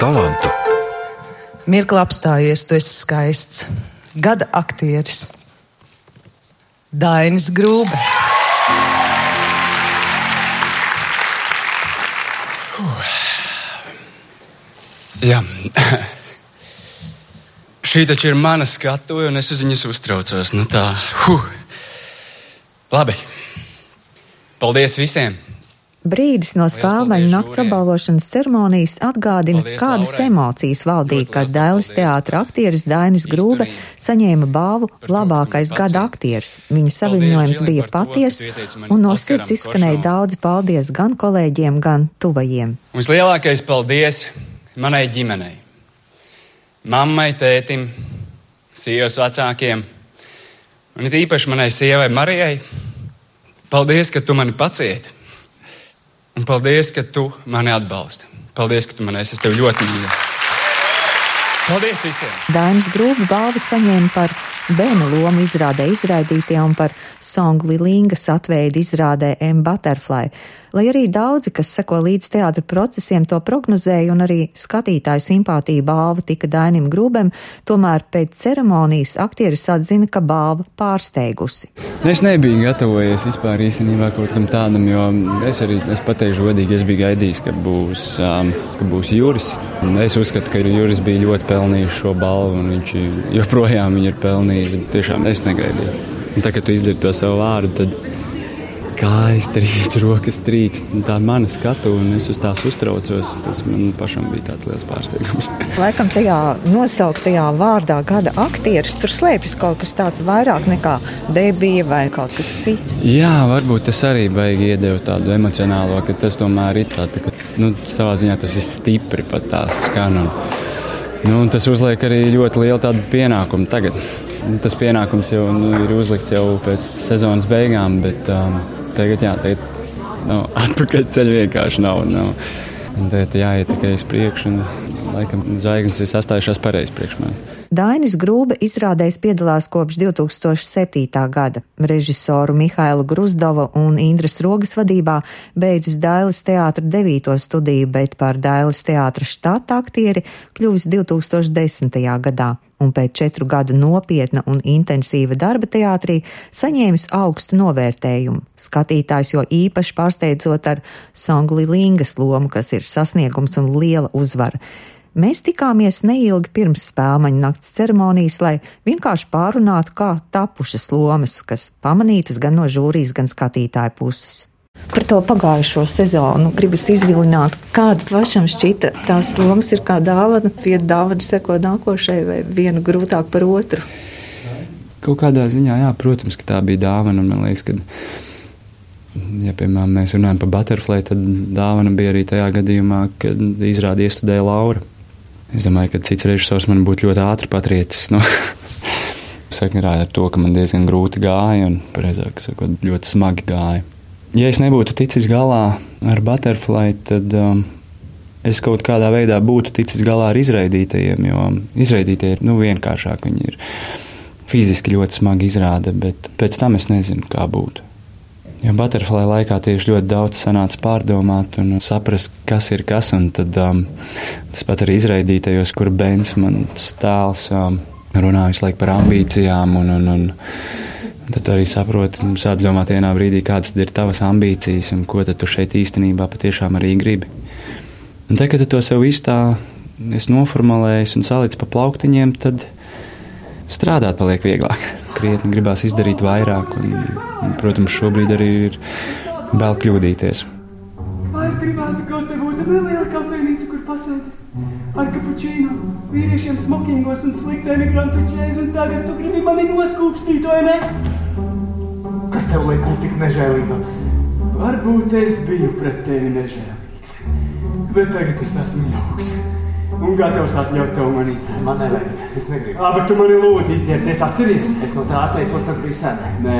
talantu. Mirkli apstājies, tu esi skaists. Gada aktieris Dainis Grūbe. Jā. Šī taču ir mana skatuve, un es uz viņas uztraucos. Nu tā, huh. Labi. Paldies visiem! Brīdis no spēļu nakts apbalvošanas ceremonijas atgādina, paldies, kādas Laurai. emocijas valdīja, kad Dailas teātra aktieris Dainis Grūbe saņēma balvu labākais gada aktieris. Viņa saviņojums bija paties, un no sirds izskanēja daudzi paldies gan kolēģiem, gan tuvajiem. Vislielākais paldies manai ģimenei, mammai, tētim, sievas vecākiem, un it īpaši manai sievai Marijai. Paldies, ka tu mani pacieti, un paldies, ka tu mani atbalsti. Paldies, ka tu mani esi. Es tevi ļoti mīlu. Paldies visiem! Dainis Grūbi balvu saņēma par bērnu lomu izrādē izraidītie un par Songli Lingas atveidu izrādē M. Butterfly lai arī daudzi, kas seko līdz teātra procesiem, to prognozēja un arī skatītāju simpātija balva tika Dainim Grūbem, tomēr pēc ceremonijas aktieris atzina, ka balva pārsteigusi. Es nebiju gatavojies vispār īstenībā kaut kam tādam, jo es arī, es pateikšu godīgi, es biju gaidījis, ka būs, um, ka būs Juris. Es uzskatu, ka Juris bija ļoti pelnījis šo balvu un viņš joprojām viņu ir pelnījis. Tiešām es negaidīju. Un tā, kad tu izdzirdi to savu vārdu, tad kājas trīc, rokas trīc. Tā ir mana skatu, un es uz tās uztraucos. Tas man pašam bija tāds liels pārsteigums. Laikam tajā nosauktajā vārdā gada aktieris tur slēpjas kaut kas tāds vairāk nekā debija vai kaut kas cits. Jā, varbūt tas arī baigi iedeva tādu emocionālo, ka tas tomēr ir tā, tā ka, nu, savā ziņā tas ir stipri pat tā skan. Nu, tas uzliek arī ļoti lielu pienākumu tagad. Tas pienākums jau nu, ir uzlikts jau pēc sezonas beigām, bet um, tagad, jā, tagad nu, atpakaļ ceļa vienkārši nav. nav. Un tad jāiet tikai uz priekšu, un laikam zvaigznes ir sastājušās pareizi priekš manis. Dainis Grūbe izrādēs piedalās kopš 2007. gada. Režisoru Mihailu Grusdovu un Indras Rogas vadībā beidzis Dailas teātra devīto studiju, bet par Dailas teātra štata aktieri kļuvis 2010. gadā un pēc četru gadu nopietna un intensīva darba teātrī saņēmis augstu novērtējumu. Skatītājs jo īpaši pārsteidzot ar Songli Lingas lomu, kas ir sasniegums un liela uzvara. Mēs tikāmies neilgi pirms spēļu nakts ceremonijas, lai vienkārši pārunātu, kā tapušas lomas, kas pamanītas gan no žūrijas, gan skatītāju puses. Par to pagājušo sezonu gribas izvilināt, kāda pašam šķita tās lomas ir kā dāvana, pie dāvana seko nākošai vai vienu grūtāk par otru. Kaut kādā ziņā, jā, protams, ka tā bija dāvana. Man liekas, ka, ja, piemēram, mēs runājam par Butterfly, tad dāvana bija arī tajā gadījumā, kad izrādi iestudēja Laura. Es domāju, ka cits režisors man būtu ļoti ātri patrietis. Nu, Sakarā ar to, ka man diezgan grūti gāja un, precīzāk sakot, ļoti smagi gāja ja es nebūtu ticis galā ar Butterfly, tad um, es kaut kādā veidā būtu ticis galā ar izraidītajiem, jo izraidītie ir nu, vienkāršāk. Viņi ir fiziski ļoti smagi izrāda, bet pēc tam es nezinu, kā būtu. Jo Butterfly laikā tieši ļoti daudz sanāca pārdomāt un saprast, kas ir kas. Tad um, tas pat arī izraidītajos, kur Bens, mans tēls, um, runāja visu laiku par ambīcijām un, un, un Tad arī saproti, sāc domāt vienā brīdī, kādas ir tavas ambīcijas un ko tu šeit īstenībā patiešām arī gribi. Un te, kad tu to sev visu tā noformulējies un salicis pa plauktiņiem, tad strādāt paliek vieglāk. Krietni gribās izdarīt vairāk, un, un protams, šobrīd arī ir bail kļūdīties. Vai es gribētu, ka te būtu neliela kafejnīca, kur pasēdēt? ar kapučīnu, vīriešiem smokingos un sliktē migrantu ķēzi, un tagad tu gribi mani noskūpstīt, vai ne? Kas tev liek būt tik nežēlīga? Varbūt es biju pret tevi nežēlīgs, bet tagad es esmu jauks. Un gatavs atļaut tev man izdarīt. Man nevajag, es negribu. Ā, bet tu mani lūdzu izdzerties, atceries? Es no tā atteicos, tas bija sen. Nē,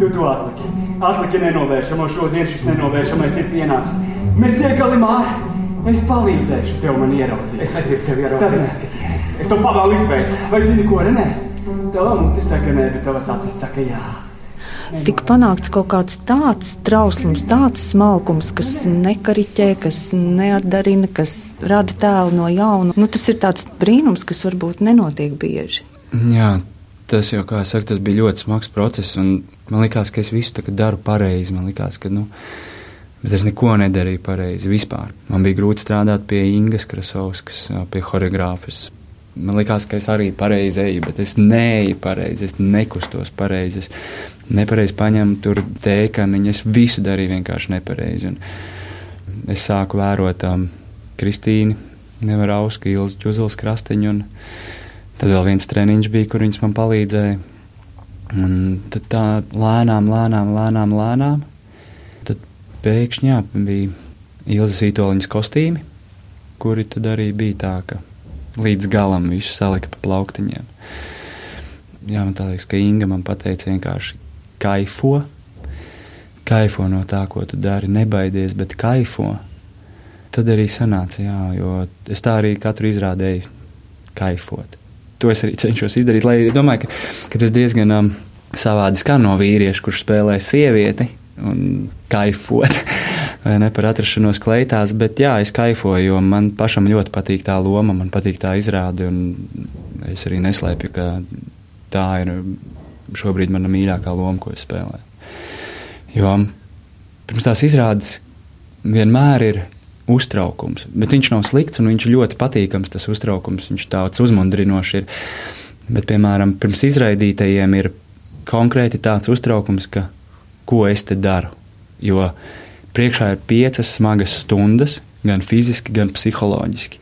tu to atliki. Atliki nenovēršamo, šodien šis nenovēršamais ir pienācis. Mēs iekalim ārā. Es palīdzēšu tev man ieraudzīt. Es negribu tevi ieraudzīt. Tad neskaties. Es to pavēlu izbeigt. Vai zini, ko Renē? Tava mute saka nē, bet tavas acis saka jā. Tika panākts kaut kāds tāds trauslums, tāds smalkums, kas nekariķē, kas neatdarina, kas rada tēlu no jauna. Nu, tas ir tāds brīnums, kas varbūt nenotiek bieži. Jā, tas jau, kā es saku, tas bija ļoti smags process, un man likās, ka es visu daru pareizi. Man likās, ka, nu, bet es neko nedarīju pareizi vispār. Man bija grūti strādāt pie Ingas Krasovskas, pie horeogrāfas. Man liekas, ka es arī pareizi eju, bet es neeju pareizi, es nekustos pareizi. Es nepareizi paņemu tur tēkaniņu, es visu darīju vienkārši nepareizi. Un es sāku vērot um, Kristīnu, nevaru ausku, Ilzu Čuzulas krastiņu. Tad vēl viens treniņš bija, kur viņas man palīdzēja. Un tad tā lēnām, lēnām, lēnām, lēnām. Tad pēkšņi jā, bija Ilzas Vitoļņas kostīmi, kuri tad arī bija tā, ka līdz galam visu salika pa plauktiņiem. Jā, man liekas, ka Inga man pateica vienkārši kaifo. Kaifo no tā, ko tu dari, nebaidies, bet kaifo. Tad arī sanāca, jā, jo es tā arī katru izrādēju kaifot to es arī cenšos izdarīt. Lai es domāju, ka, ka tas diezgan um, savādi skan no vīrieša, kurš spēlē sievieti un kaifot. Ne par atrašanos kleitās, bet jā, es kaifoju, jo man pašam ļoti patīk tā loma, man patīk tā izrāde. Es arī neslēpju, ka tā ir šobrīd mana mīļākā loma, ko es spēlēju. Jo pirms tās izrādes vienmēr ir uztraukums. Bet viņš nav slikts un viņš ļoti patīkams. Tas uztraukums, viņš tāds uzmundrinošs ir. Bet, piemēram, pirms izraidītajiem ir konkrēti tāds uztraukums, ka ko es te daru. Jo priekšā ir piecas smagas stundas, gan fiziski, gan psiholoģiski.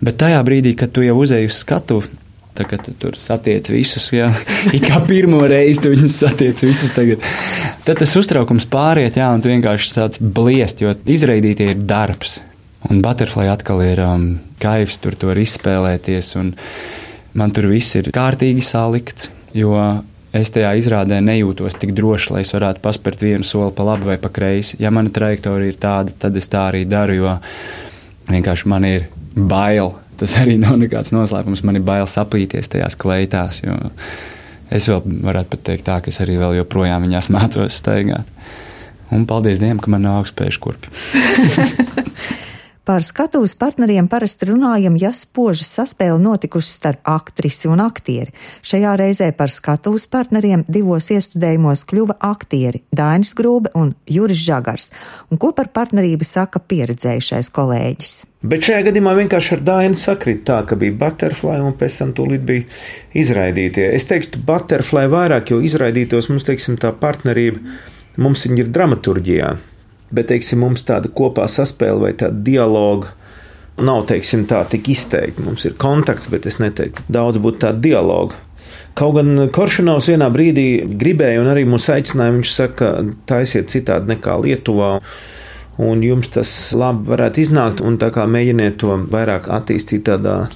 Bet tajā brīdī, kad tu jau uzēji uz skatuves, Tā kā tu tur satiec visus, jā, it kā pirmo reizi tu viņus satiec visus tagad. Tad tas uztraukums pāriet, jā, un tu vienkārši sāc bliest, jo izraidītie ir darbs. Un Butterfly atkal ir um, kaivs, tur var izspēlēties, un man tur viss ir kārtīgi salikts, jo es tajā izrādē nejūtos tik droši, lai es varētu paspērt vienu soli pa labi vai pa kreisi. Ja mana trajektorija ir tāda, tad es tā arī daru, jo vienkārši man ir bail tas arī nav nekāds noslēpums. Man ir bail saplīties tajās kleitās. Es vēl varētu pat teikt, tā, ka es arī joprojām viņās mācos staigāt. Un paldies Dievam, ka man nav augstspēju kurpi. Par skatuves partneriem parasti runājam, ja spoža saspēle notikusi starp aktrisi un aktieri. Šajā reizē par skatuves partneriem divos iestudējumos kļuva aktieri Dainis Grūbe un Juris Žagars. Un ko par partnerību saka pieredzējušais kolēģis? Bet šajā gadījumā vienkārši ar Dainu sakrit tā, ka bija butterfly un pēc tam tūlīt bija izraidītie. Es teiktu butterfly vairāk, jo izraidītos mums, teiksim, tā partnerība, mums viņa ir dramaturģijā bet, teiksim, mums tāda kopā saspēle vai tāda dialoga nav, teiksim, tā tik izteikti. Mums ir kontakts, bet es neteiktu, daudz būtu tāda dialoga. Kaut gan Koršanovs vienā brīdī gribēja un arī mūs aicināja, viņš saka, taisiet citādi nekā Lietuvā. Un jums tas labi varētu iznākt, mēģiniet to vairāk attīstīt tādā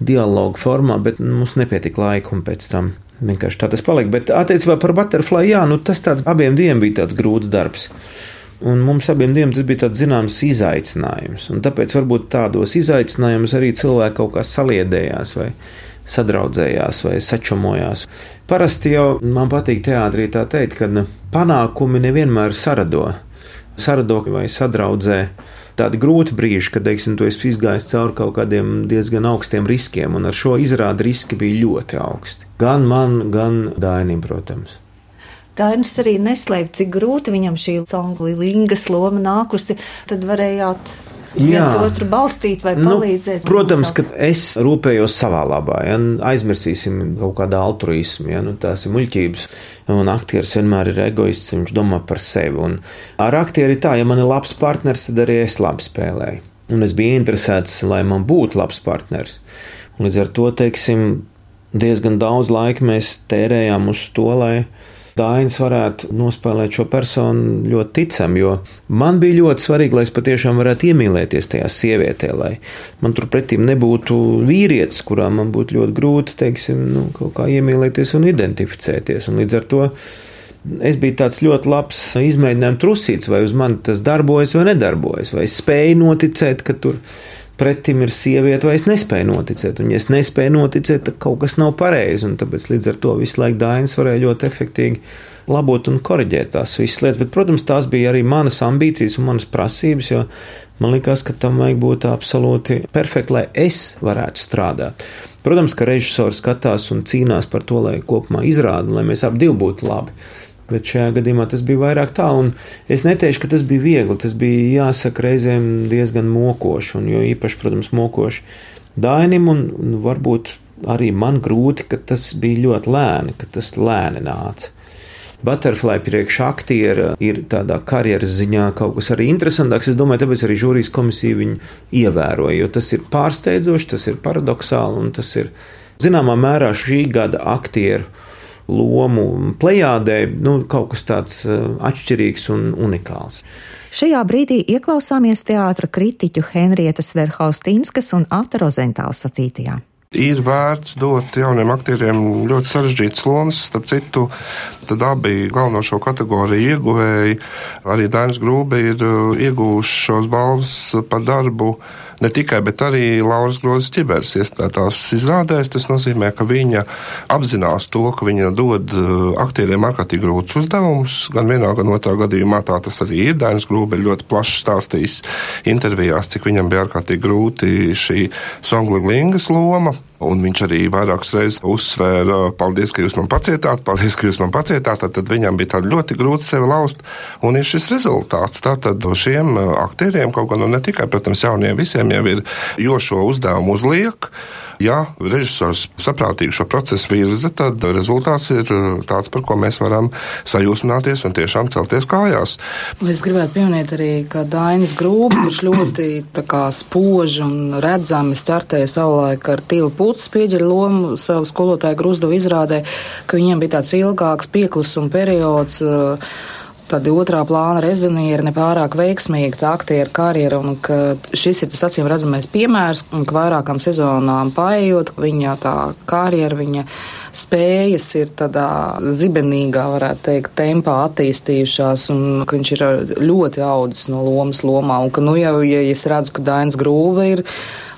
dialogu formā, bet mums nepietika laika, un pēc tam vienkārši tā tas palika. Bet attiecībā par Butterfly, jā, nu tas abiem diviem bija tāds grūts darbs. Un mums abiem diviem tas bija tāds zināms izaicinājums. Un tāpēc varbūt tādos izaicinājumus arī cilvēki kaut kā saliedējās vai sadraudzējās vai sačomojās. Parasti jau man patīk teātrī tā teikt, ka panākumi nevienmēr sarado. Sarado vai sadraudzē tādi grūti brīži, kad, teiksim, tu esi izgājis cauri kaut kādiem diezgan augstiem riskiem, un ar šo izrādi riski bija ļoti augsti. Gan man, gan Dainim, protams. Dainis arī neslēpj, cik grūti viņam šī Lingas loma nākusi. Tad varējāt viens otru balstīt vai nu, palīdzēt. Nu, protams, ka es rūpējos savā labā, ja aizmirsīsim kaut kādu altruismu, ja nu, tās ir muļķības. Un aktieris vienmēr ir egoists, viņš domā par sevi. Un ar aktieri tā, ja man ir labs partners, tad arī es labi spēlēju. Un es biju interesēts, lai man būtu labs partners. Un līdz ar to, teiksim, diezgan daudz laika mēs tērējām uz to, lai Dainis varētu nospēlēt šo personu ļoti ticami, jo man bija ļoti svarīgi, lai es patiešām varētu iemīlēties tajā sievietē, lai man turpretī nebūtu vīrietis, kurā man būtu ļoti grūti, teiksim, nu, kaut kā iemīlēties un identificēties. Un līdz ar to es biju tāds ļoti labs izmēģinājums trusīts, vai uz mani tas darbojas vai nedarbojas, vai es spēju noticēt, ka tur pretim ir sieviete, vai es nespēju noticēt. Un, ja es nespēju noticēt, tad kaut kas nav pareizi. Tāpēc līdz ar to visu laiku Dainis varēja ļoti efektīvi labot un korrigēt tās visas lietas. Bet, protams, tās bija arī manas ambīcijas un manas prasības, jo man likās, ka tam vajag būt absolūti perfekti, lai es varētu strādāt. Protams, ka režisors skatās un cīnās par to, lai kopumā izrāda, lai mēs divi būtu labi. Bet šajā gadījumā tas bija vairāk tā, un es neteikšu, ka tas bija viegli. Tas bija jāsaka reizēm diezgan mokoši, un jo īpaši, protams, mokoši Dainim, un, un varbūt arī man grūti, ka tas bija ļoti lēni, ka tas lēni nāca. Butterfly priekš aktiera ir tādā karjeras ziņā kaut kas arī interesantāks. Es domāju, tāpēc arī žūrijas komisija viņu ievēroja, jo tas ir pārsteidzoši, tas ir paradoxāli un tas ir zināmā mērā šī gada aktieru lomu plējādē nu, kaut kas tāds eh, atšķirīgs un unikāls. Šajā brīdī ieklausāmies teātra kritiķu Henrietas Verhaustinskas un Ata Rozentāla sacītajā. Ir vērts dot jauniem aktieriem ļoti sarežģītas lomas. Starp citu, tad abi galveno šo kategoriju ieguvēji, arī Dainis Grūbe, ir uh, ieguvuši šos balvas par darbu ne tikai, bet arī Lauras Grozes ķiberes iespējās izrādēs. Tas nozīmē, ka viņa apzinās to, ka viņa dod uh, aktieriem ārkārtīgi grūtus uzdevumus. Gan vienā, gan otrā gadījumā tā tas arī ir. Dainis Grūbe ļoti plaši stāstījis intervijās, cik viņam bija ārkārtīgi grūti šī Songli Lingas loma. Un viņš arī vairākas reizes uzsvēra, paldies, ka jūs man pacietāt, paldies, ka jūs man pacietāt. Tad, tad viņam bija ļoti grūti sevi laust. Un ir šis rezultāts. Tātad šiem aktieriem, kaut gan nu, ne tikai, protams, jauniem visiem jau ir, jo šo uzdevumu uzliek. Ja režisors saprātīgi šo procesu virza, tad rezultāts ir tāds, par ko mēs varam sajūsmināties un tiešām celties kājās. Es gribētu pieminēt arī, ka Dainis Grūbi, kurš ļoti kā, spoži un redzami startēja savulaik ar tīlu pūces pieģeļu lomu savu skolotāju gruzdu izrādē, ka viņam bija tāds ilgāks pieklusuma periods. Uh, tādi otrā plāna rezonieri nepārāk veiksmīgi tā aktieru karjeru, un šis ir tas acīm redzamais piemērs, un ka vairākām sezonām paējot, viņa tā karjera, viņa spējas ir tādā zibenīgā, varētu teikt, tempā attīstījušās, un ka viņš ir ļoti audzis no lomas lomā, un ka, nu, jau, ja es redzu, ka Dainis Grūve ir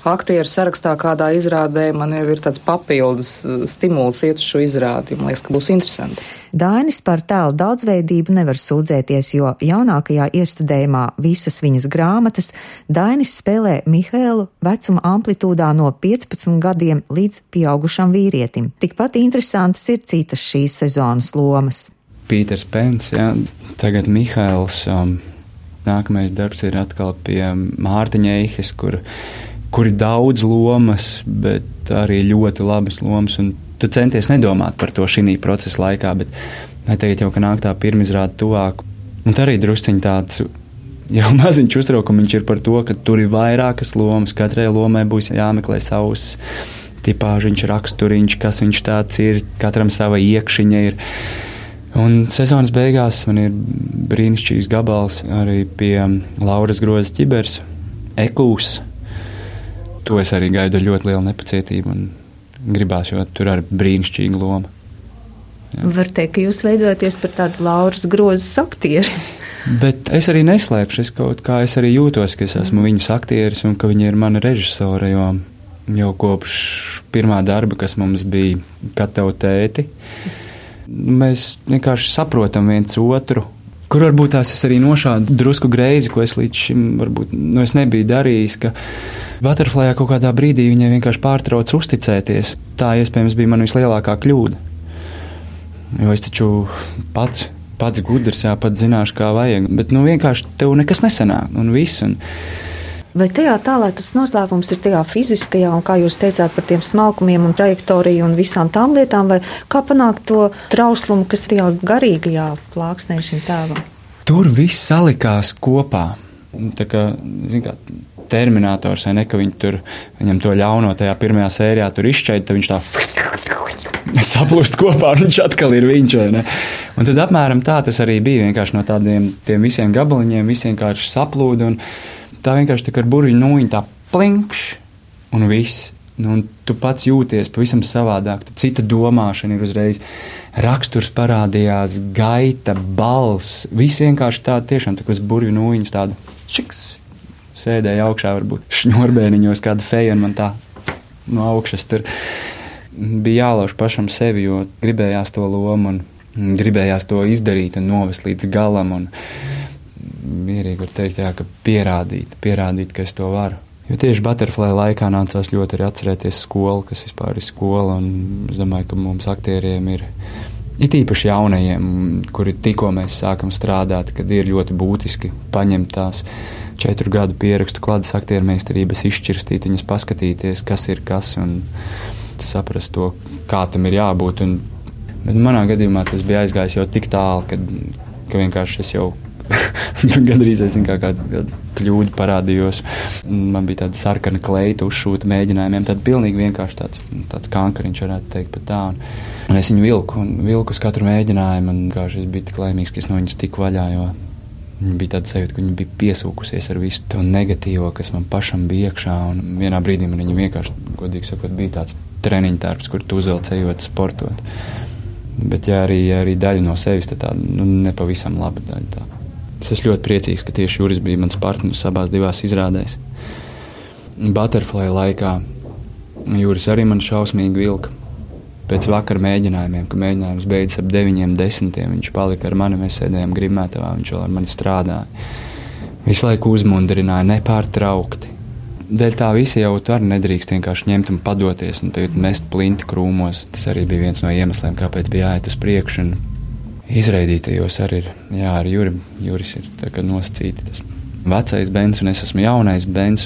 aktieru sarakstā kādā izrādē, man jau ir tāds papildus uh, stimuls iet uz šo izrādi. Man liekas, ka būs interesanti. Dainis par tēlu daudzveidību nevar sūdzēties, jo jaunākajā iestudējumā visas viņas grāmatas Dainis spēlē Mihēlu vecuma amplitūdā no 15 gadiem līdz pieaugušam vīrietim. Tikpat interesantas ir citas šīs sezonas lomas. Pīters Pens, jā, tagad Mihēls. Um, nākamais darbs ir atkal pie Mārtiņa Eihes, kur kur ir daudz lomas, bet arī ļoti labas lomas. Tu centies nedomāt par to šī procesa laikā, bet tagad jau nāk tā pirmizrāde tuvāk. Un tā arī drusciņš tāds jau maziņš uztraukums ir par to, ka tur ir vairākas lomas. Katrai lomai būs jāmeklē savs tipāžiņš, raksturiņš, kas viņš tāds ir, katram sava iekšiņa ir. Un sezonas beigās man ir brīnišķīgs gabals arī pie Lauras Grozes ķibers, Ekūs to es arī gaidu ar ļoti lielu nepacietību un gribās, jo tur ir brīnišķīga loma. Jā. Var teikt, ka jūs veidojaties par tādu Lauras grozas aktieri. Bet es arī neslēpšu, es kaut kā es arī jūtos, ka es esmu mm. viņas aktieris un ka viņa ir mana režisore, jo jau kopš pirmā darba, kas mums bija Katev tēti, mēs vienkārši saprotam viens otru. Kur varbūt tās es arī nošādu drusku greizi, ko es līdz šim varbūt, nu, nebiju darījis, ka Butterflyā kaut kādā brīdī viņai vienkārši pārtrauc uzticēties. Tā iespējams bija mana vislielākā kļūda. Jo es taču pats, pats gudrs, jā, pats zināšu, kā vajag. Bet nu, vienkārši tev nekas nesanāk, un viss. Un Vai tajā tālāk tas noslēpums ir tajā fiziskajā, un kā jūs teicāt par tiem smalkumiem un trajektoriju un visām tām lietām, vai kā panākt to trauslumu, kas ir tajā garīgajā plāksnē šim tēvam? Tur viss salikās kopā. Tā kā, zin kā, Terminators, vai ne, ka viņi tur, viņam to ļauno tajā pirmajā sērijā tur izšķaida, tad viņš tā saplūst kopā, un viņš atkal ir viņš. Un tad apmēram tā tas arī bija. Vienkārši no tādiem visiem gabaliņiem, visiem vienkārši saplūda. Tā vienkārši tā kā burbuļu nūjiņu tā plinkšķi un viss. Nu, un tu pats jūties pavisam savādāk. Tu cita domāšana ir uzreiz. Raksturs parādījās, gaita, balss. Viss vienkārši tā, tiešām tā kā uz burbuļu nūjiņas tāda čiks sēdēju augšā, varbūt šņurbēniņos, kāda feja man tā no augšas tur bija jālauž pašam sevi, jo gribējās to lomu un gribējās to izdarīt un novest līdz galam. Un mierīgi var teikt, jā, ka pierādīt, pierādīt, ka es to varu. Jo tieši Butterfly laikā nācās ļoti arī atcerēties skolu, kas vispār ir skola. Es domāju, ka mums aktieriem ir it īpaši jaunajiem, kuri tikko mēs sākam strādāt, kad ir ļoti būtiski paņemt tās četru gadu pierakstu kladas aktieru meistarības, izšķirstīt viņas, paskatīties, kas ir kas un saprast to, kā tam ir jābūt. Un, bet manā gadījumā tas bija aizgājis jau tik tālu, ka, ka vienkārši es jau Gandrīz es kā kādu kļūdu parādījos. Man bija tāda sarkana kleita uzšūta mēģinājumiem. Tad pilnīgi vienkārši tāds, tāds kankariņš, varētu teikt, pat tā. Un, un es viņu vilku, un vilku uz katru mēģinājumu. Kā es biju tik laimīgs, ka es no viņas tiku vaļā. Viņa bija tāda sajūta, ka viņa bija piesūkusies ar visu to negatīvo, kas man pašam bija iekšā. Un vienā brīdī man vienkārši, godīgi sakot, bija tāds treniņš darbs, kur tu uzvelc ejot, sportot. Bet ja arī, arī daļa no sevis, tad tā nu, nepavisam laba daļa. Tā. Es esmu ļoti priecīgs, ka tieši Juris bija mans partneris abās divās izrādēs. Butterfly laikā Juris arī man šausmīgi vilka. Pēc vakara mēģinājumiem, kad mēģinājums beidzas ap 9, 10, viņš palika ar mani. Mēs sēdējām grimētavā, viņš vēl ar mani strādāja. Visu laiku uzmundrināja nepārtraukti. Dēļ tā visa jau tur nedrīkst vienkārši ņemt un padoties un mest plinti krūmos. Tas arī bija viens no iemesliem, kāpēc bija jāiet uz priekšu izraidītajos arī ir, jā, ar Juri, Juris ir nosacīti tas vecais bens, un es esmu jaunais bens,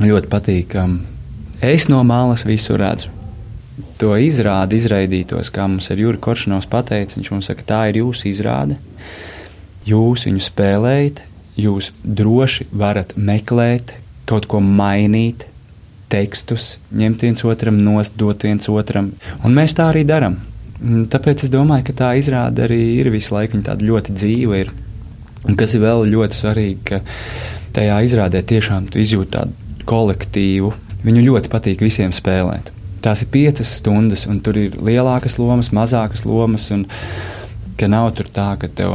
ļoti patīk, ka es no malas visu redzu. To izrādi izraidītos, kā mums ir Juri Koršanovs pateicis, viņš mums saka, tā ir jūsu izrāde, jūs viņu spēlējat, jūs droši varat meklēt, kaut ko mainīt, tekstus, ņemt viens otram nost, dot viens otram, un mēs tā arī darām. Mm, tāpēc es domāju, ka tā izrāde arī ir visu laiku ļoti dzīva. Ir. Un kas ir vēl ļoti svarīgi, ka tajā izrādē tiešām tu izjūti tādu kolektīvu. Viņu ļoti patīk visiem spēlēt. Tās ir piecas stundas, un tur ir lielākas lomas, mazākas lomas. Un, ka nav tā, ka tev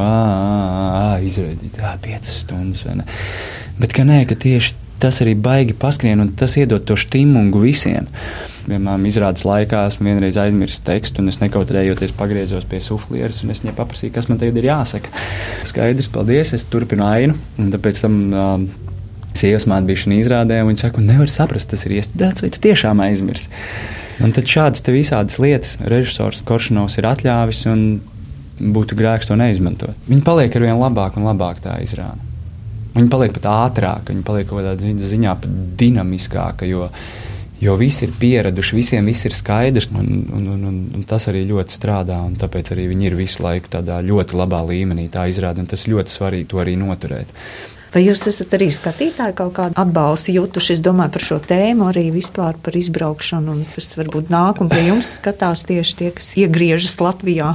izraidīt piecas stundas. Bet ka nē, ka tieši tas arī baigi paskrien, un tas iedod to stimumu visiem. Piemēram, izrādes laikā esmu vienreiz aizmirsis tekstu, un es nekautrējoties pagriezos pie suflieres, un es viņai paprasīju, kas man tagad ir jāsaka. Skaidrs, paldies, es turpinu ainu, un tāpēc tam. Um, Sievas māte bija šī izrādē, un viņa saka, nevar saprast, tas ir iestudēts, vai tu tiešām aizmirsti. Un tad šādas visādas lietas režisors Koršanovs ir atļāvis, un būtu grēks to neizmantot. Viņi paliek ar vien labāk un labāk tā izrāda. Viņi paliek pat ātrāk, viņi paliek kaut kādā ziņā pat dinamiskāka, jo Jo visi ir pieraduši, visiem viss ir skaidrs, un, un, un, un, un tas arī ļoti strādā. Tāpēc arī viņi ir visu laiku tādā ļoti labā līmenī, tā izrāda, un tas ļoti svarīgi to arī noturēt. Vai jūs esat arī skatītāji kaut kādu atbalstu jutuši, es domāju par šo tēmu, arī vispār par izbraukšanu, un kas varbūt nāk un pie jums skatās tieši tie, kas iegriežas Latvijā?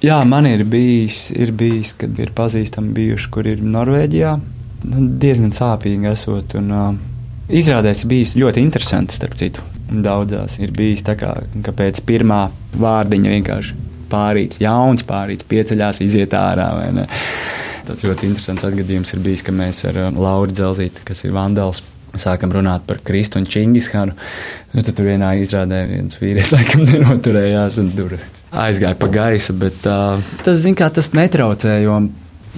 Jā, man ir bijis, ir bijis kad ir pazīstami bijuši, kur ir Norvēģijā. Nu, diezgan sāpīgi esot. Un, uh, Izrādēs bijis ļoti interesanti, starp citu. Daudzās ir bijis tā, kā, ka pēc pirmā vārdiņa vienkārši pārīts, jauns pārīts, pieceļās, iziet ārā. Tāds ļoti interesants atgadījums ir bijis, ka mēs ar um, Lauru Dzelzīti, kas ir vandāls, sākam runāt par Kristu un Čingishanu. Nu, tad tur vienā izrādē viens vīrietis laikam nenoturējās un tur aizgāja pa gaisu, bet uh, tas, zin kā, tas netraucē, jo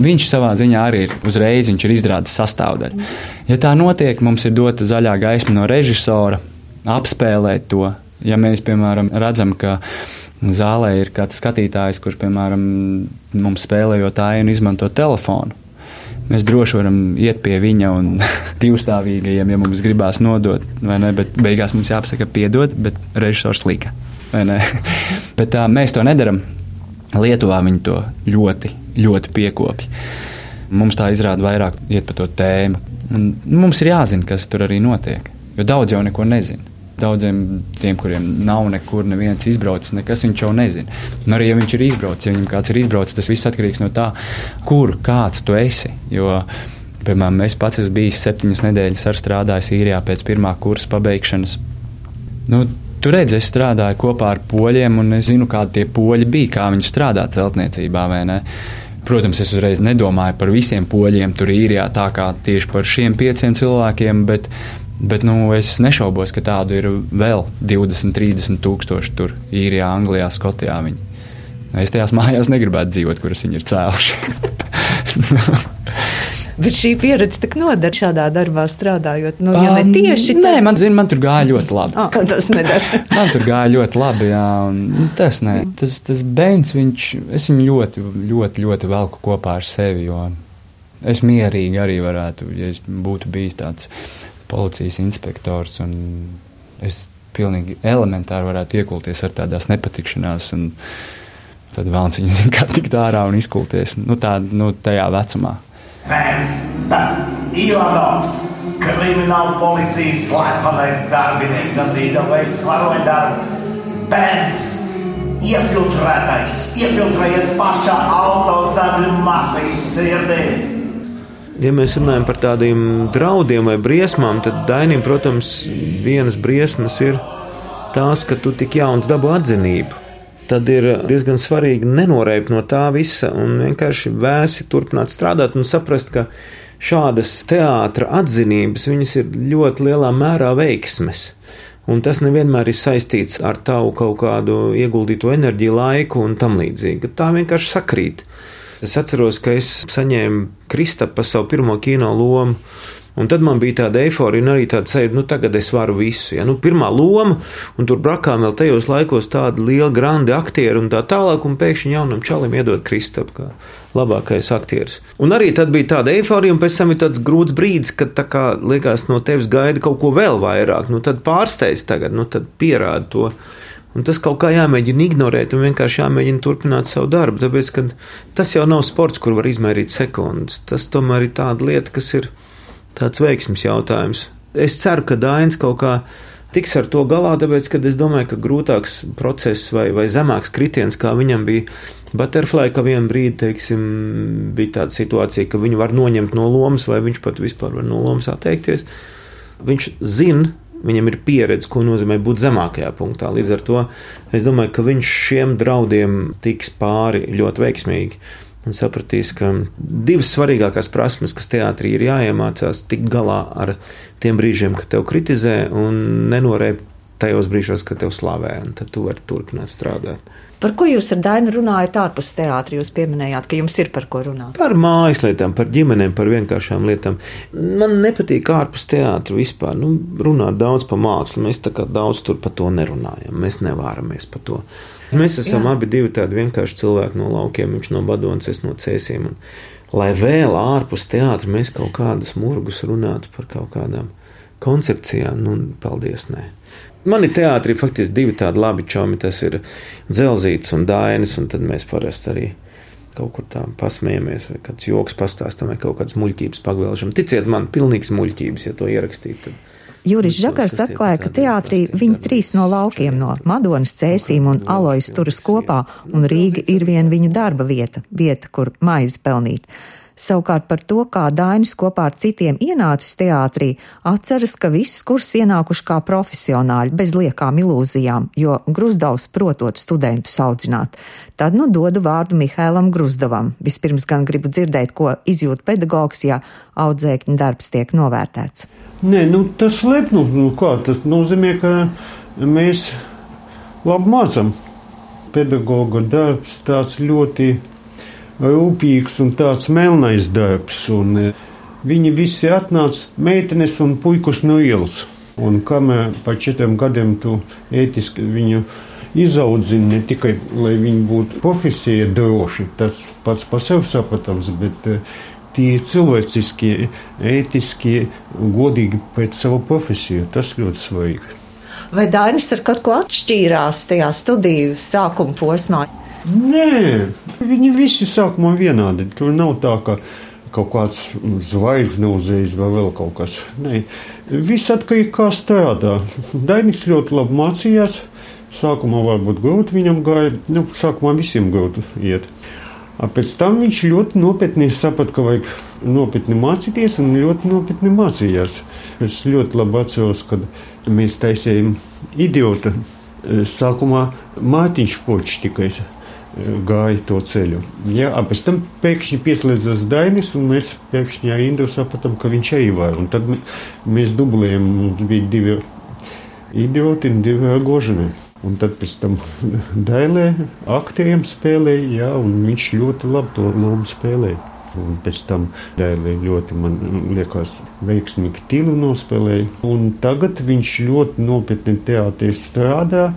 Viņš savā ziņā arī ir uzreiz ir izrādes sastāvdaļa. Ja tā notiek, mums ir dota zaļā gaisma no režisora apspēlēt to. Ja mēs, piemēram, redzam, ka zālē ir kāds skatītājs, kurš, piemēram, mums spēlējot ainu, izmanto telefonu, mēs droši varam iet pie viņa un divstāvīgajiem, ja mums gribās nodot, vai ne? Bet beigās mums jāpasaka, piedod, bet režisors lika. bet tā, mēs to nedaram. Lietuvā viņi to ļoti, ļoti piekopja. Mums tā izrāda vairāk iet par to tēmu. Un mums ir jāzina, kas tur arī notiek. Jo daudz jau neko nezina. Daudziem tiem, kuriem nav nekur neviens izbraucis, nekas viņš jau nezina. Un arī, ja viņš ir izbraucis, ja viņam kāds ir izbraucis, tas viss atkarīgs no tā, kur kāds tu esi. Jo, piemēram, es pats esmu bijis septiņas nedēļas ar strādājis īrijā pēc pirmā kursa pabeigšanas. Nu, Tur redzi, es strādāju kopā ar poļiem, un es zinu, kādi tie poļi bija, kā viņi strādā celtniecībā. Protams, es uzreiz nedomāju par visiem poļiem tur īrijā, tā kā tieši par šiem pieciem cilvēkiem, bet, bet nu, es nešaubos, ka tādu ir vēl 20, 30 tūkstoši tur īrijā, Anglijā, Skotijā. Viņi. Es tajās mājās negribētu dzīvot, kuras viņi ir cēluši. Bet šī pieredze tik noder šādā darbā strādājot. Nu, ja ne tieši tā. Nē, man, zin, man tur gāja ļoti labi. Ah, tas nedara. man tur gāja ļoti labi, jā. Un tas, nē, tas, tas bērns, viņš, es viņu ļoti, ļoti, ļoti velku kopā ar sevi, jo es mierīgi arī varētu, ja es būtu bijis tāds policijas inspektors un es pilnīgi elementāri varētu iekulties ar tādās nepatikšanās un tad vēlams viņu zina, kā tikt ārā un izkulties, nu tā, nu tajā vecumā. Pēc Ivanovs, krimināla policijas slepenais darbinieks, gandrīz jau veids varoņu darbu. Pēc iefiltrētais, iefiltrējies pašā autosagļu mafijas sirdī. Ja mēs runājam par tādiem draudiem vai briesmām, tad Dainim, protams, vienas briesmas ir tās, ka tu tik jauns dabū atzinību tad ir diezgan svarīgi nenoreipt no tā visa un vienkārši vēsi turpināt strādāt un saprast, ka šādas teātra atzinības viņas ir ļoti lielā mērā veiksmes. Un tas nevienmēr ir saistīts ar tavu kaut kādu ieguldīto enerģiju, laiku un tam līdzīgi. Tā vienkārši sakrīt. Es atceros, ka es saņēmu Kristapa savu pirmo kino lomu Un tad man bija tāda eifórija, un arī tāda sajūta, nu, tagad es varu visu. Ja? Nu, pirmā loma, un tur brakām vēl tajos laikos tāda liela, grandi aktieri un tā tālāk, un pēkšņi jaunam čalim iedod Kristapu kā labākais aktieris. Un arī tad bija tāda eifórija, un pēc tam ir tāds grūts brīdis, kad tā kā liekas no tevis gaida kaut ko vēl vairāk. Nu, tad pārsteidz tagad, nu, tad pierāda to. Un tas kaut kā jāmēģina ignorēt un vienkārši jāmēģina turpināt savu darbu. Tāpēc, ka tas jau nav sports, kur var izmērīt sekundes. Tas tomēr ir tāda lieta, kas ir tāds veiksmes jautājums. Es ceru, ka Dainis kaut kā tiks ar to galā, tāpēc, ka es domāju, ka grūtāks process vai, vai zemāks kritiens, kā viņam bija Butterfly, ka vienā brīdī, teiksim, bija tāda situācija, ka viņu var noņemt no lomas, vai viņš pat vispār var no lomas atteikties. Viņš zina, viņam ir pieredze, ko nozīmē būt zemākajā punktā. Līdz ar to es domāju, ka viņš šiem draudiem tiks pāri ļoti veiksmīgi un sapratīs, ka divas svarīgākās prasmes, kas teātrī ir jāiemācās, tikt galā ar tiem brīžiem, kad tev kritizē, un nenorēpt tajos brīžos, kad tev slavē, un tad tu vari turpināt strādāt. Par ko jūs ar Dainu runājat ārpus teātra? Jūs pieminējāt, ka jums ir par ko runāt. Par mājas lietām, par ģimenēm, par vienkāršām lietām. Man nepatīk ārpus teātra vispār nu, runāt daudz par mākslu. Mēs tā kā daudz tur par to nerunājam. Mēs nevāramies par to. Mēs esam Jā. abi divi tādi vienkārši cilvēki no laukiem. Viņš no Badonas, es no Cēsiem. Un, lai vēl ārpus teātra mēs kaut kādas murgus runātu par kaut kādām koncepcijām, nu, paldies, nē. Man ir teātrī faktiski divi tādi labi čomi. Tas ir dzelzīts un dainis, un tad mēs parasti arī kaut kur tā pasmējamies, vai kāds joks pastāstam, vai kaut kādas muļķības pagvēlšam. Ticiet man, pilnīgs muļķības, ja to ierakstīt. Tad... Juris Žakars atklāja, ka teātrī viņi trīs no laukiem, no Madonas cēsīm un alojas turas kopā, un Rīga ir vien viņu darba vieta, vieta, kur maizi pelnīt. Savukārt par to, kā Dainis kopā ar citiem ienācis teātrī, atceras, ka viss kurs ienākuši kā profesionāļi, bez liekām ilūzijām, jo Grusdavs protot studentus audzināt. Tad nu dodu vārdu Mihēlam Grusdavam. Vispirms gan gribu dzirdēt, ko izjūt pedagogs, ja audzēkņa darbs tiek novērtēts. Nē, nu tas lepnums, nu kā tas nozīmē, ka mēs labi mācam. Pedagoga darbs tāds ļoti rūpīgs un tāds melnais darbs. Un e, viņi visi atnāca meitenes un puikus no ielas. Un kamēr pa četriem gadiem tu ētiski viņu izaudzini, ne tikai lai viņi būtu profesija droši, tas pats par sevi saprotams, bet e, tie cilvēciskie, ētiskie, godīgi pēc savu profesiju. Tas ļoti svarīgi. Vai Dainis ar kaut ko atšķīrās tajā studiju sākuma posmā? Nē, viņi visi sākumā vienādi. Tur nav tā, ka kaut kāds zvaigznes uzreiz vai vēl kaut kas. Nē, viss atkarīgs no kā strādā. Dainis ļoti labi mācījās. Sākumā varbūt grūti viņam gāja, nu, sākumā visiem grūti iet. Pēc tam viņš ļoti nopietni saprata, ka vajag nopietni mācīties, un ļoti nopietni mācījās. Es ļoti labi atceros, kad mēs taisījām idiotu. Sākumā Mārtiņš Počs tikai gāja to ceļu. Jā, pēc tam pēkšņi pieslēdzās Dainis, un mēs pēkšņi Indu sapratām, ka viņš ejvāja. Un tad mēs dublējam, mums bija divi idioti un divi gožani. Un tad pēc tam Dailē aktieriem spēlēja, jā, un viņš ļoti labi to lomu spēlēja. Un pēc tam Dailē ļoti, man liekas, veiksmīgi tilu nospēlēja. Un tagad viņš ļoti nopietni teātrī strādā.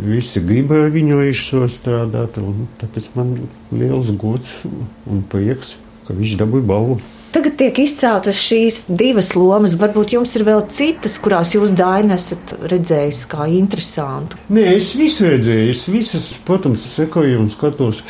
Visi gribēja viņu režisoru strādāt, un tāpēc man liels gods un prieks, ka viņš dabūja balvu. Tagad tiek izceltas šīs divas lomas. Varbūt jums ir vēl citas, kurās jūs Dainu esat redzējis kā interesantu. Nē, es visu redzēju, es visas, protams, sekoju un skatos.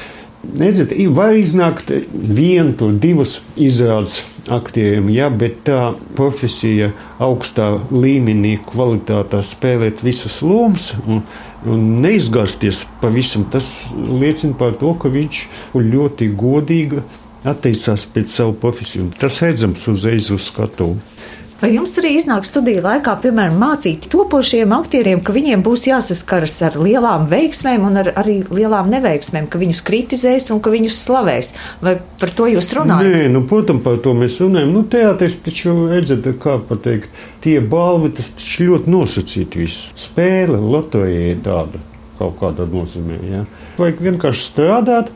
Redziet, var iznākt vienu, to divas izrādes aktieriem, jā, bet tā profesija augstā līmenī, kvalitātā spēlēt visas lomas un, un neizgāzties pavisam, tas liecina par to, ka viņš ļoti godīgi atteicās pēc savu profesiju. Tas redzams uzreiz uz skatuves. Vai jums arī iznāk studiju laikā, piemēram, mācīt topošiem aktieriem, ka viņiem būs jāsaskaras ar lielām veiksmēm un ar, arī lielām neveiksmēm, ka viņus kritizēs un ka viņus slavēs? Vai par to jūs runājat? Nē, nu, protams, par to mēs runājam. Nu, teātris taču, redzat, kā pateikt, tie balvi, tas taču ļoti nosacīt viss. Spēle, loterija tāda kaut kādā nozīmē, jā. Vajag vienkārši strādāt,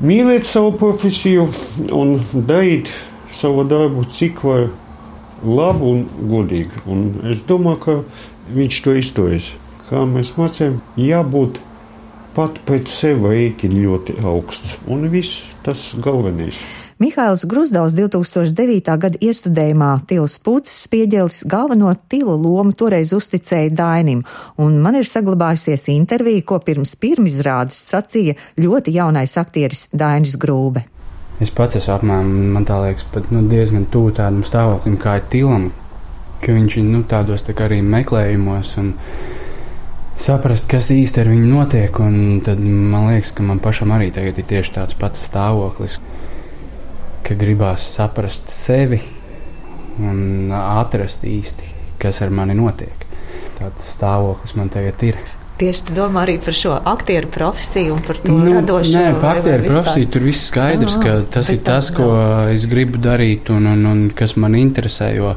mīlēt savu profesiju un darīt savu darbu, cik var labu un godīgu. Un es domāju, ka viņš to izturēs. Kā mēs mācījām, jābūt pat pēc sevi rēķini ļoti augsts. Un viss tas galvenais. Mihails Grusdovs 2009. gada iestudējumā Tils Pūcis spieģelis galveno tila lomu toreiz uzticēja Dainim, un man ir saglabājusies intervija, ko pirms pirmizrādes sacīja ļoti jaunais aktieris Dainis Grūbe. Es pats esmu apmēram, man tā liekas, pat nu, diezgan tuvu tādam stāvoklim kā Tilam, ka viņš ir nu, tādos tā arī meklējumos un saprast, kas īsti ar viņu notiek. Tad man liekas, ka man pašam arī tagad ir tieši tāds pats stāvoklis, ka gribās saprast sevi un atrast īsti, kas ar mani notiek. Tāds stāvoklis man tagad ir tieši domā arī par šo aktieru profesiju un par to nu, radošo. Nē, par aktieru profesiju tur viss skaidrs, ah, ka tas ir tas, ko es gribu darīt un, un, un kas man interesē, jo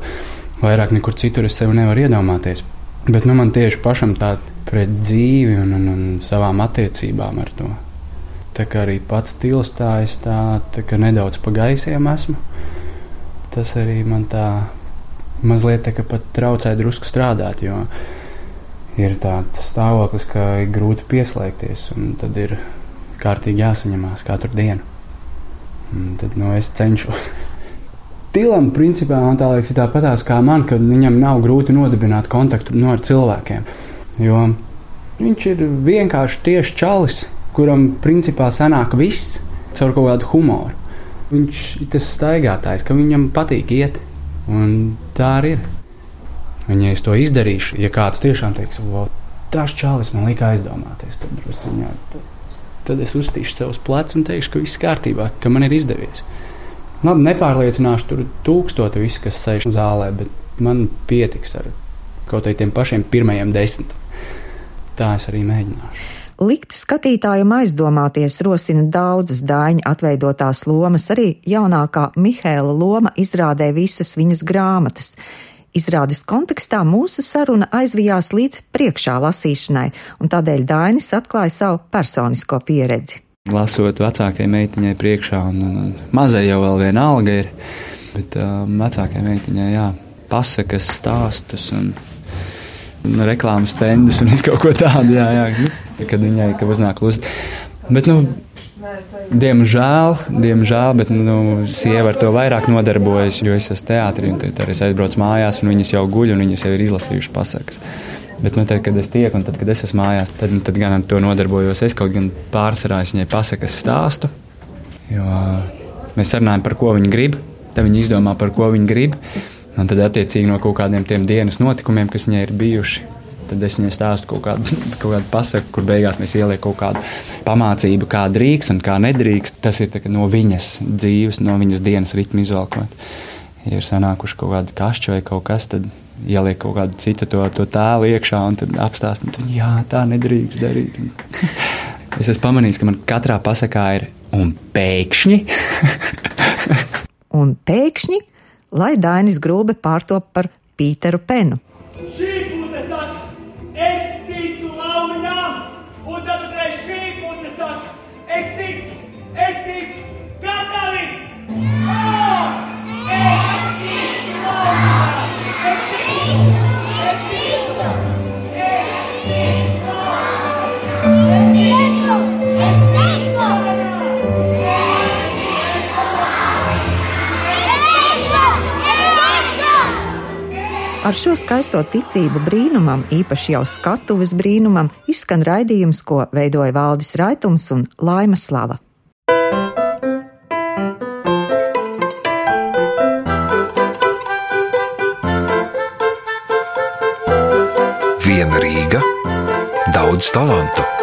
vairāk nekur citur es sevi nevaru iedomāties. Bet nu, man tieši pašam tā pret dzīvi un, un, un savām attiecībām ar to. Tā kā arī pats stils tā, es tā, tā kā nedaudz pa gaisiem esmu. Tas arī man tā mazliet tā kā pat traucē drusku strādāt, jo ir tāds stāvoklis, ka ir grūti pieslēgties, un tad ir kārtīgi jāsaņemās katru dienu. Un tad nu, es cenšos. Tilam, principā, man tā liekas, ir tāpatās kā man, ka viņam nav grūti nodibināt kontaktu no nu, ar cilvēkiem. Jo viņš ir vienkārši tieši čalis, kuram principā sanāk viss caur kaut kādu humoru. Viņš ir tas staigātājs, ka viņam patīk iet, un tā arī ir. Un, ja es to izdarīšu, ja kāds tiešām teiks, tas čalis man lika aizdomāties, tad, drusciņā, tad, es uztīšu sev uz pleca un teikšu, ka viss kārtībā, ka man ir izdevies. Labi, nepārliecināšu tur tūkstoti visi, kas sēž zālē, bet man pietiks ar kaut kādiem pašiem pirmajiem desmit. Tā es arī mēģināšu. Likt skatītājam aizdomāties rosina daudzas dāņa atveidotās lomas, arī jaunākā Mihēla loma izrādē visas viņas grāmatas. Izrādes kontekstā mūsu saruna aizvijās līdz priekšā lasīšanai, un tādēļ Dainis atklāja savu personisko pieredzi. Lasot vecākajai meitiņai priekšā, un, un mazai jau vēl viena alga ir, bet um, vecākajai meitiņai jā, pasakas, stāstus un, un reklāmas stendus un kaut ko tādu, jā, jā, nu, kad viņai, ka uznāk lust. Bet, nu, Diemžēl, diemžēl, bet nu, sieva ar to vairāk nodarbojas, jo es esmu teātrī un tad es aizbraucu mājās, un viņas jau guļ, un viņas jau ir izlasījušas pasakas. Bet, nu, tad, kad es tieku, un tad, kad es esmu mājās, tad, tad gan ar to nodarbojos. Es kaut gan pārsvarā viņai pasakas stāstu, jo mēs runājam par ko viņi grib, tad viņi izdomā, par ko viņi grib. Un tad, attiecīgi, no kaut kādiem tiem dienas notikumiem, kas viņai ir bijuši, Tad es viņai stāstu kaut kādu, kaut kādu pasaku, kur beigās mēs ieliekam kaut kādu pamācību, kā drīkst un kā nedrīkst. Tas ir no viņas dzīves, no viņas dienas ritma izvēlkot. Ja ir sanākuši kaut kādi kašķi vai kaut kas, tad ieliek kaut kādu citu to, to tēlu iekšā un apstāst, ka tā nedrīkst darīt. es esmu pamanījis, ka man katrā pasakā ir un pēkšņi. un pēkšņi, lai Dainis Grūbe pārtop par Pīteru Penu. Šī! Ar šo skaisto ticību brīnumam, īpaši jau skatuves brīnumam, izskan raidījums, ko veidoja Valdis Raitums un Laima Slava. Viena Rīga, daudz talantu.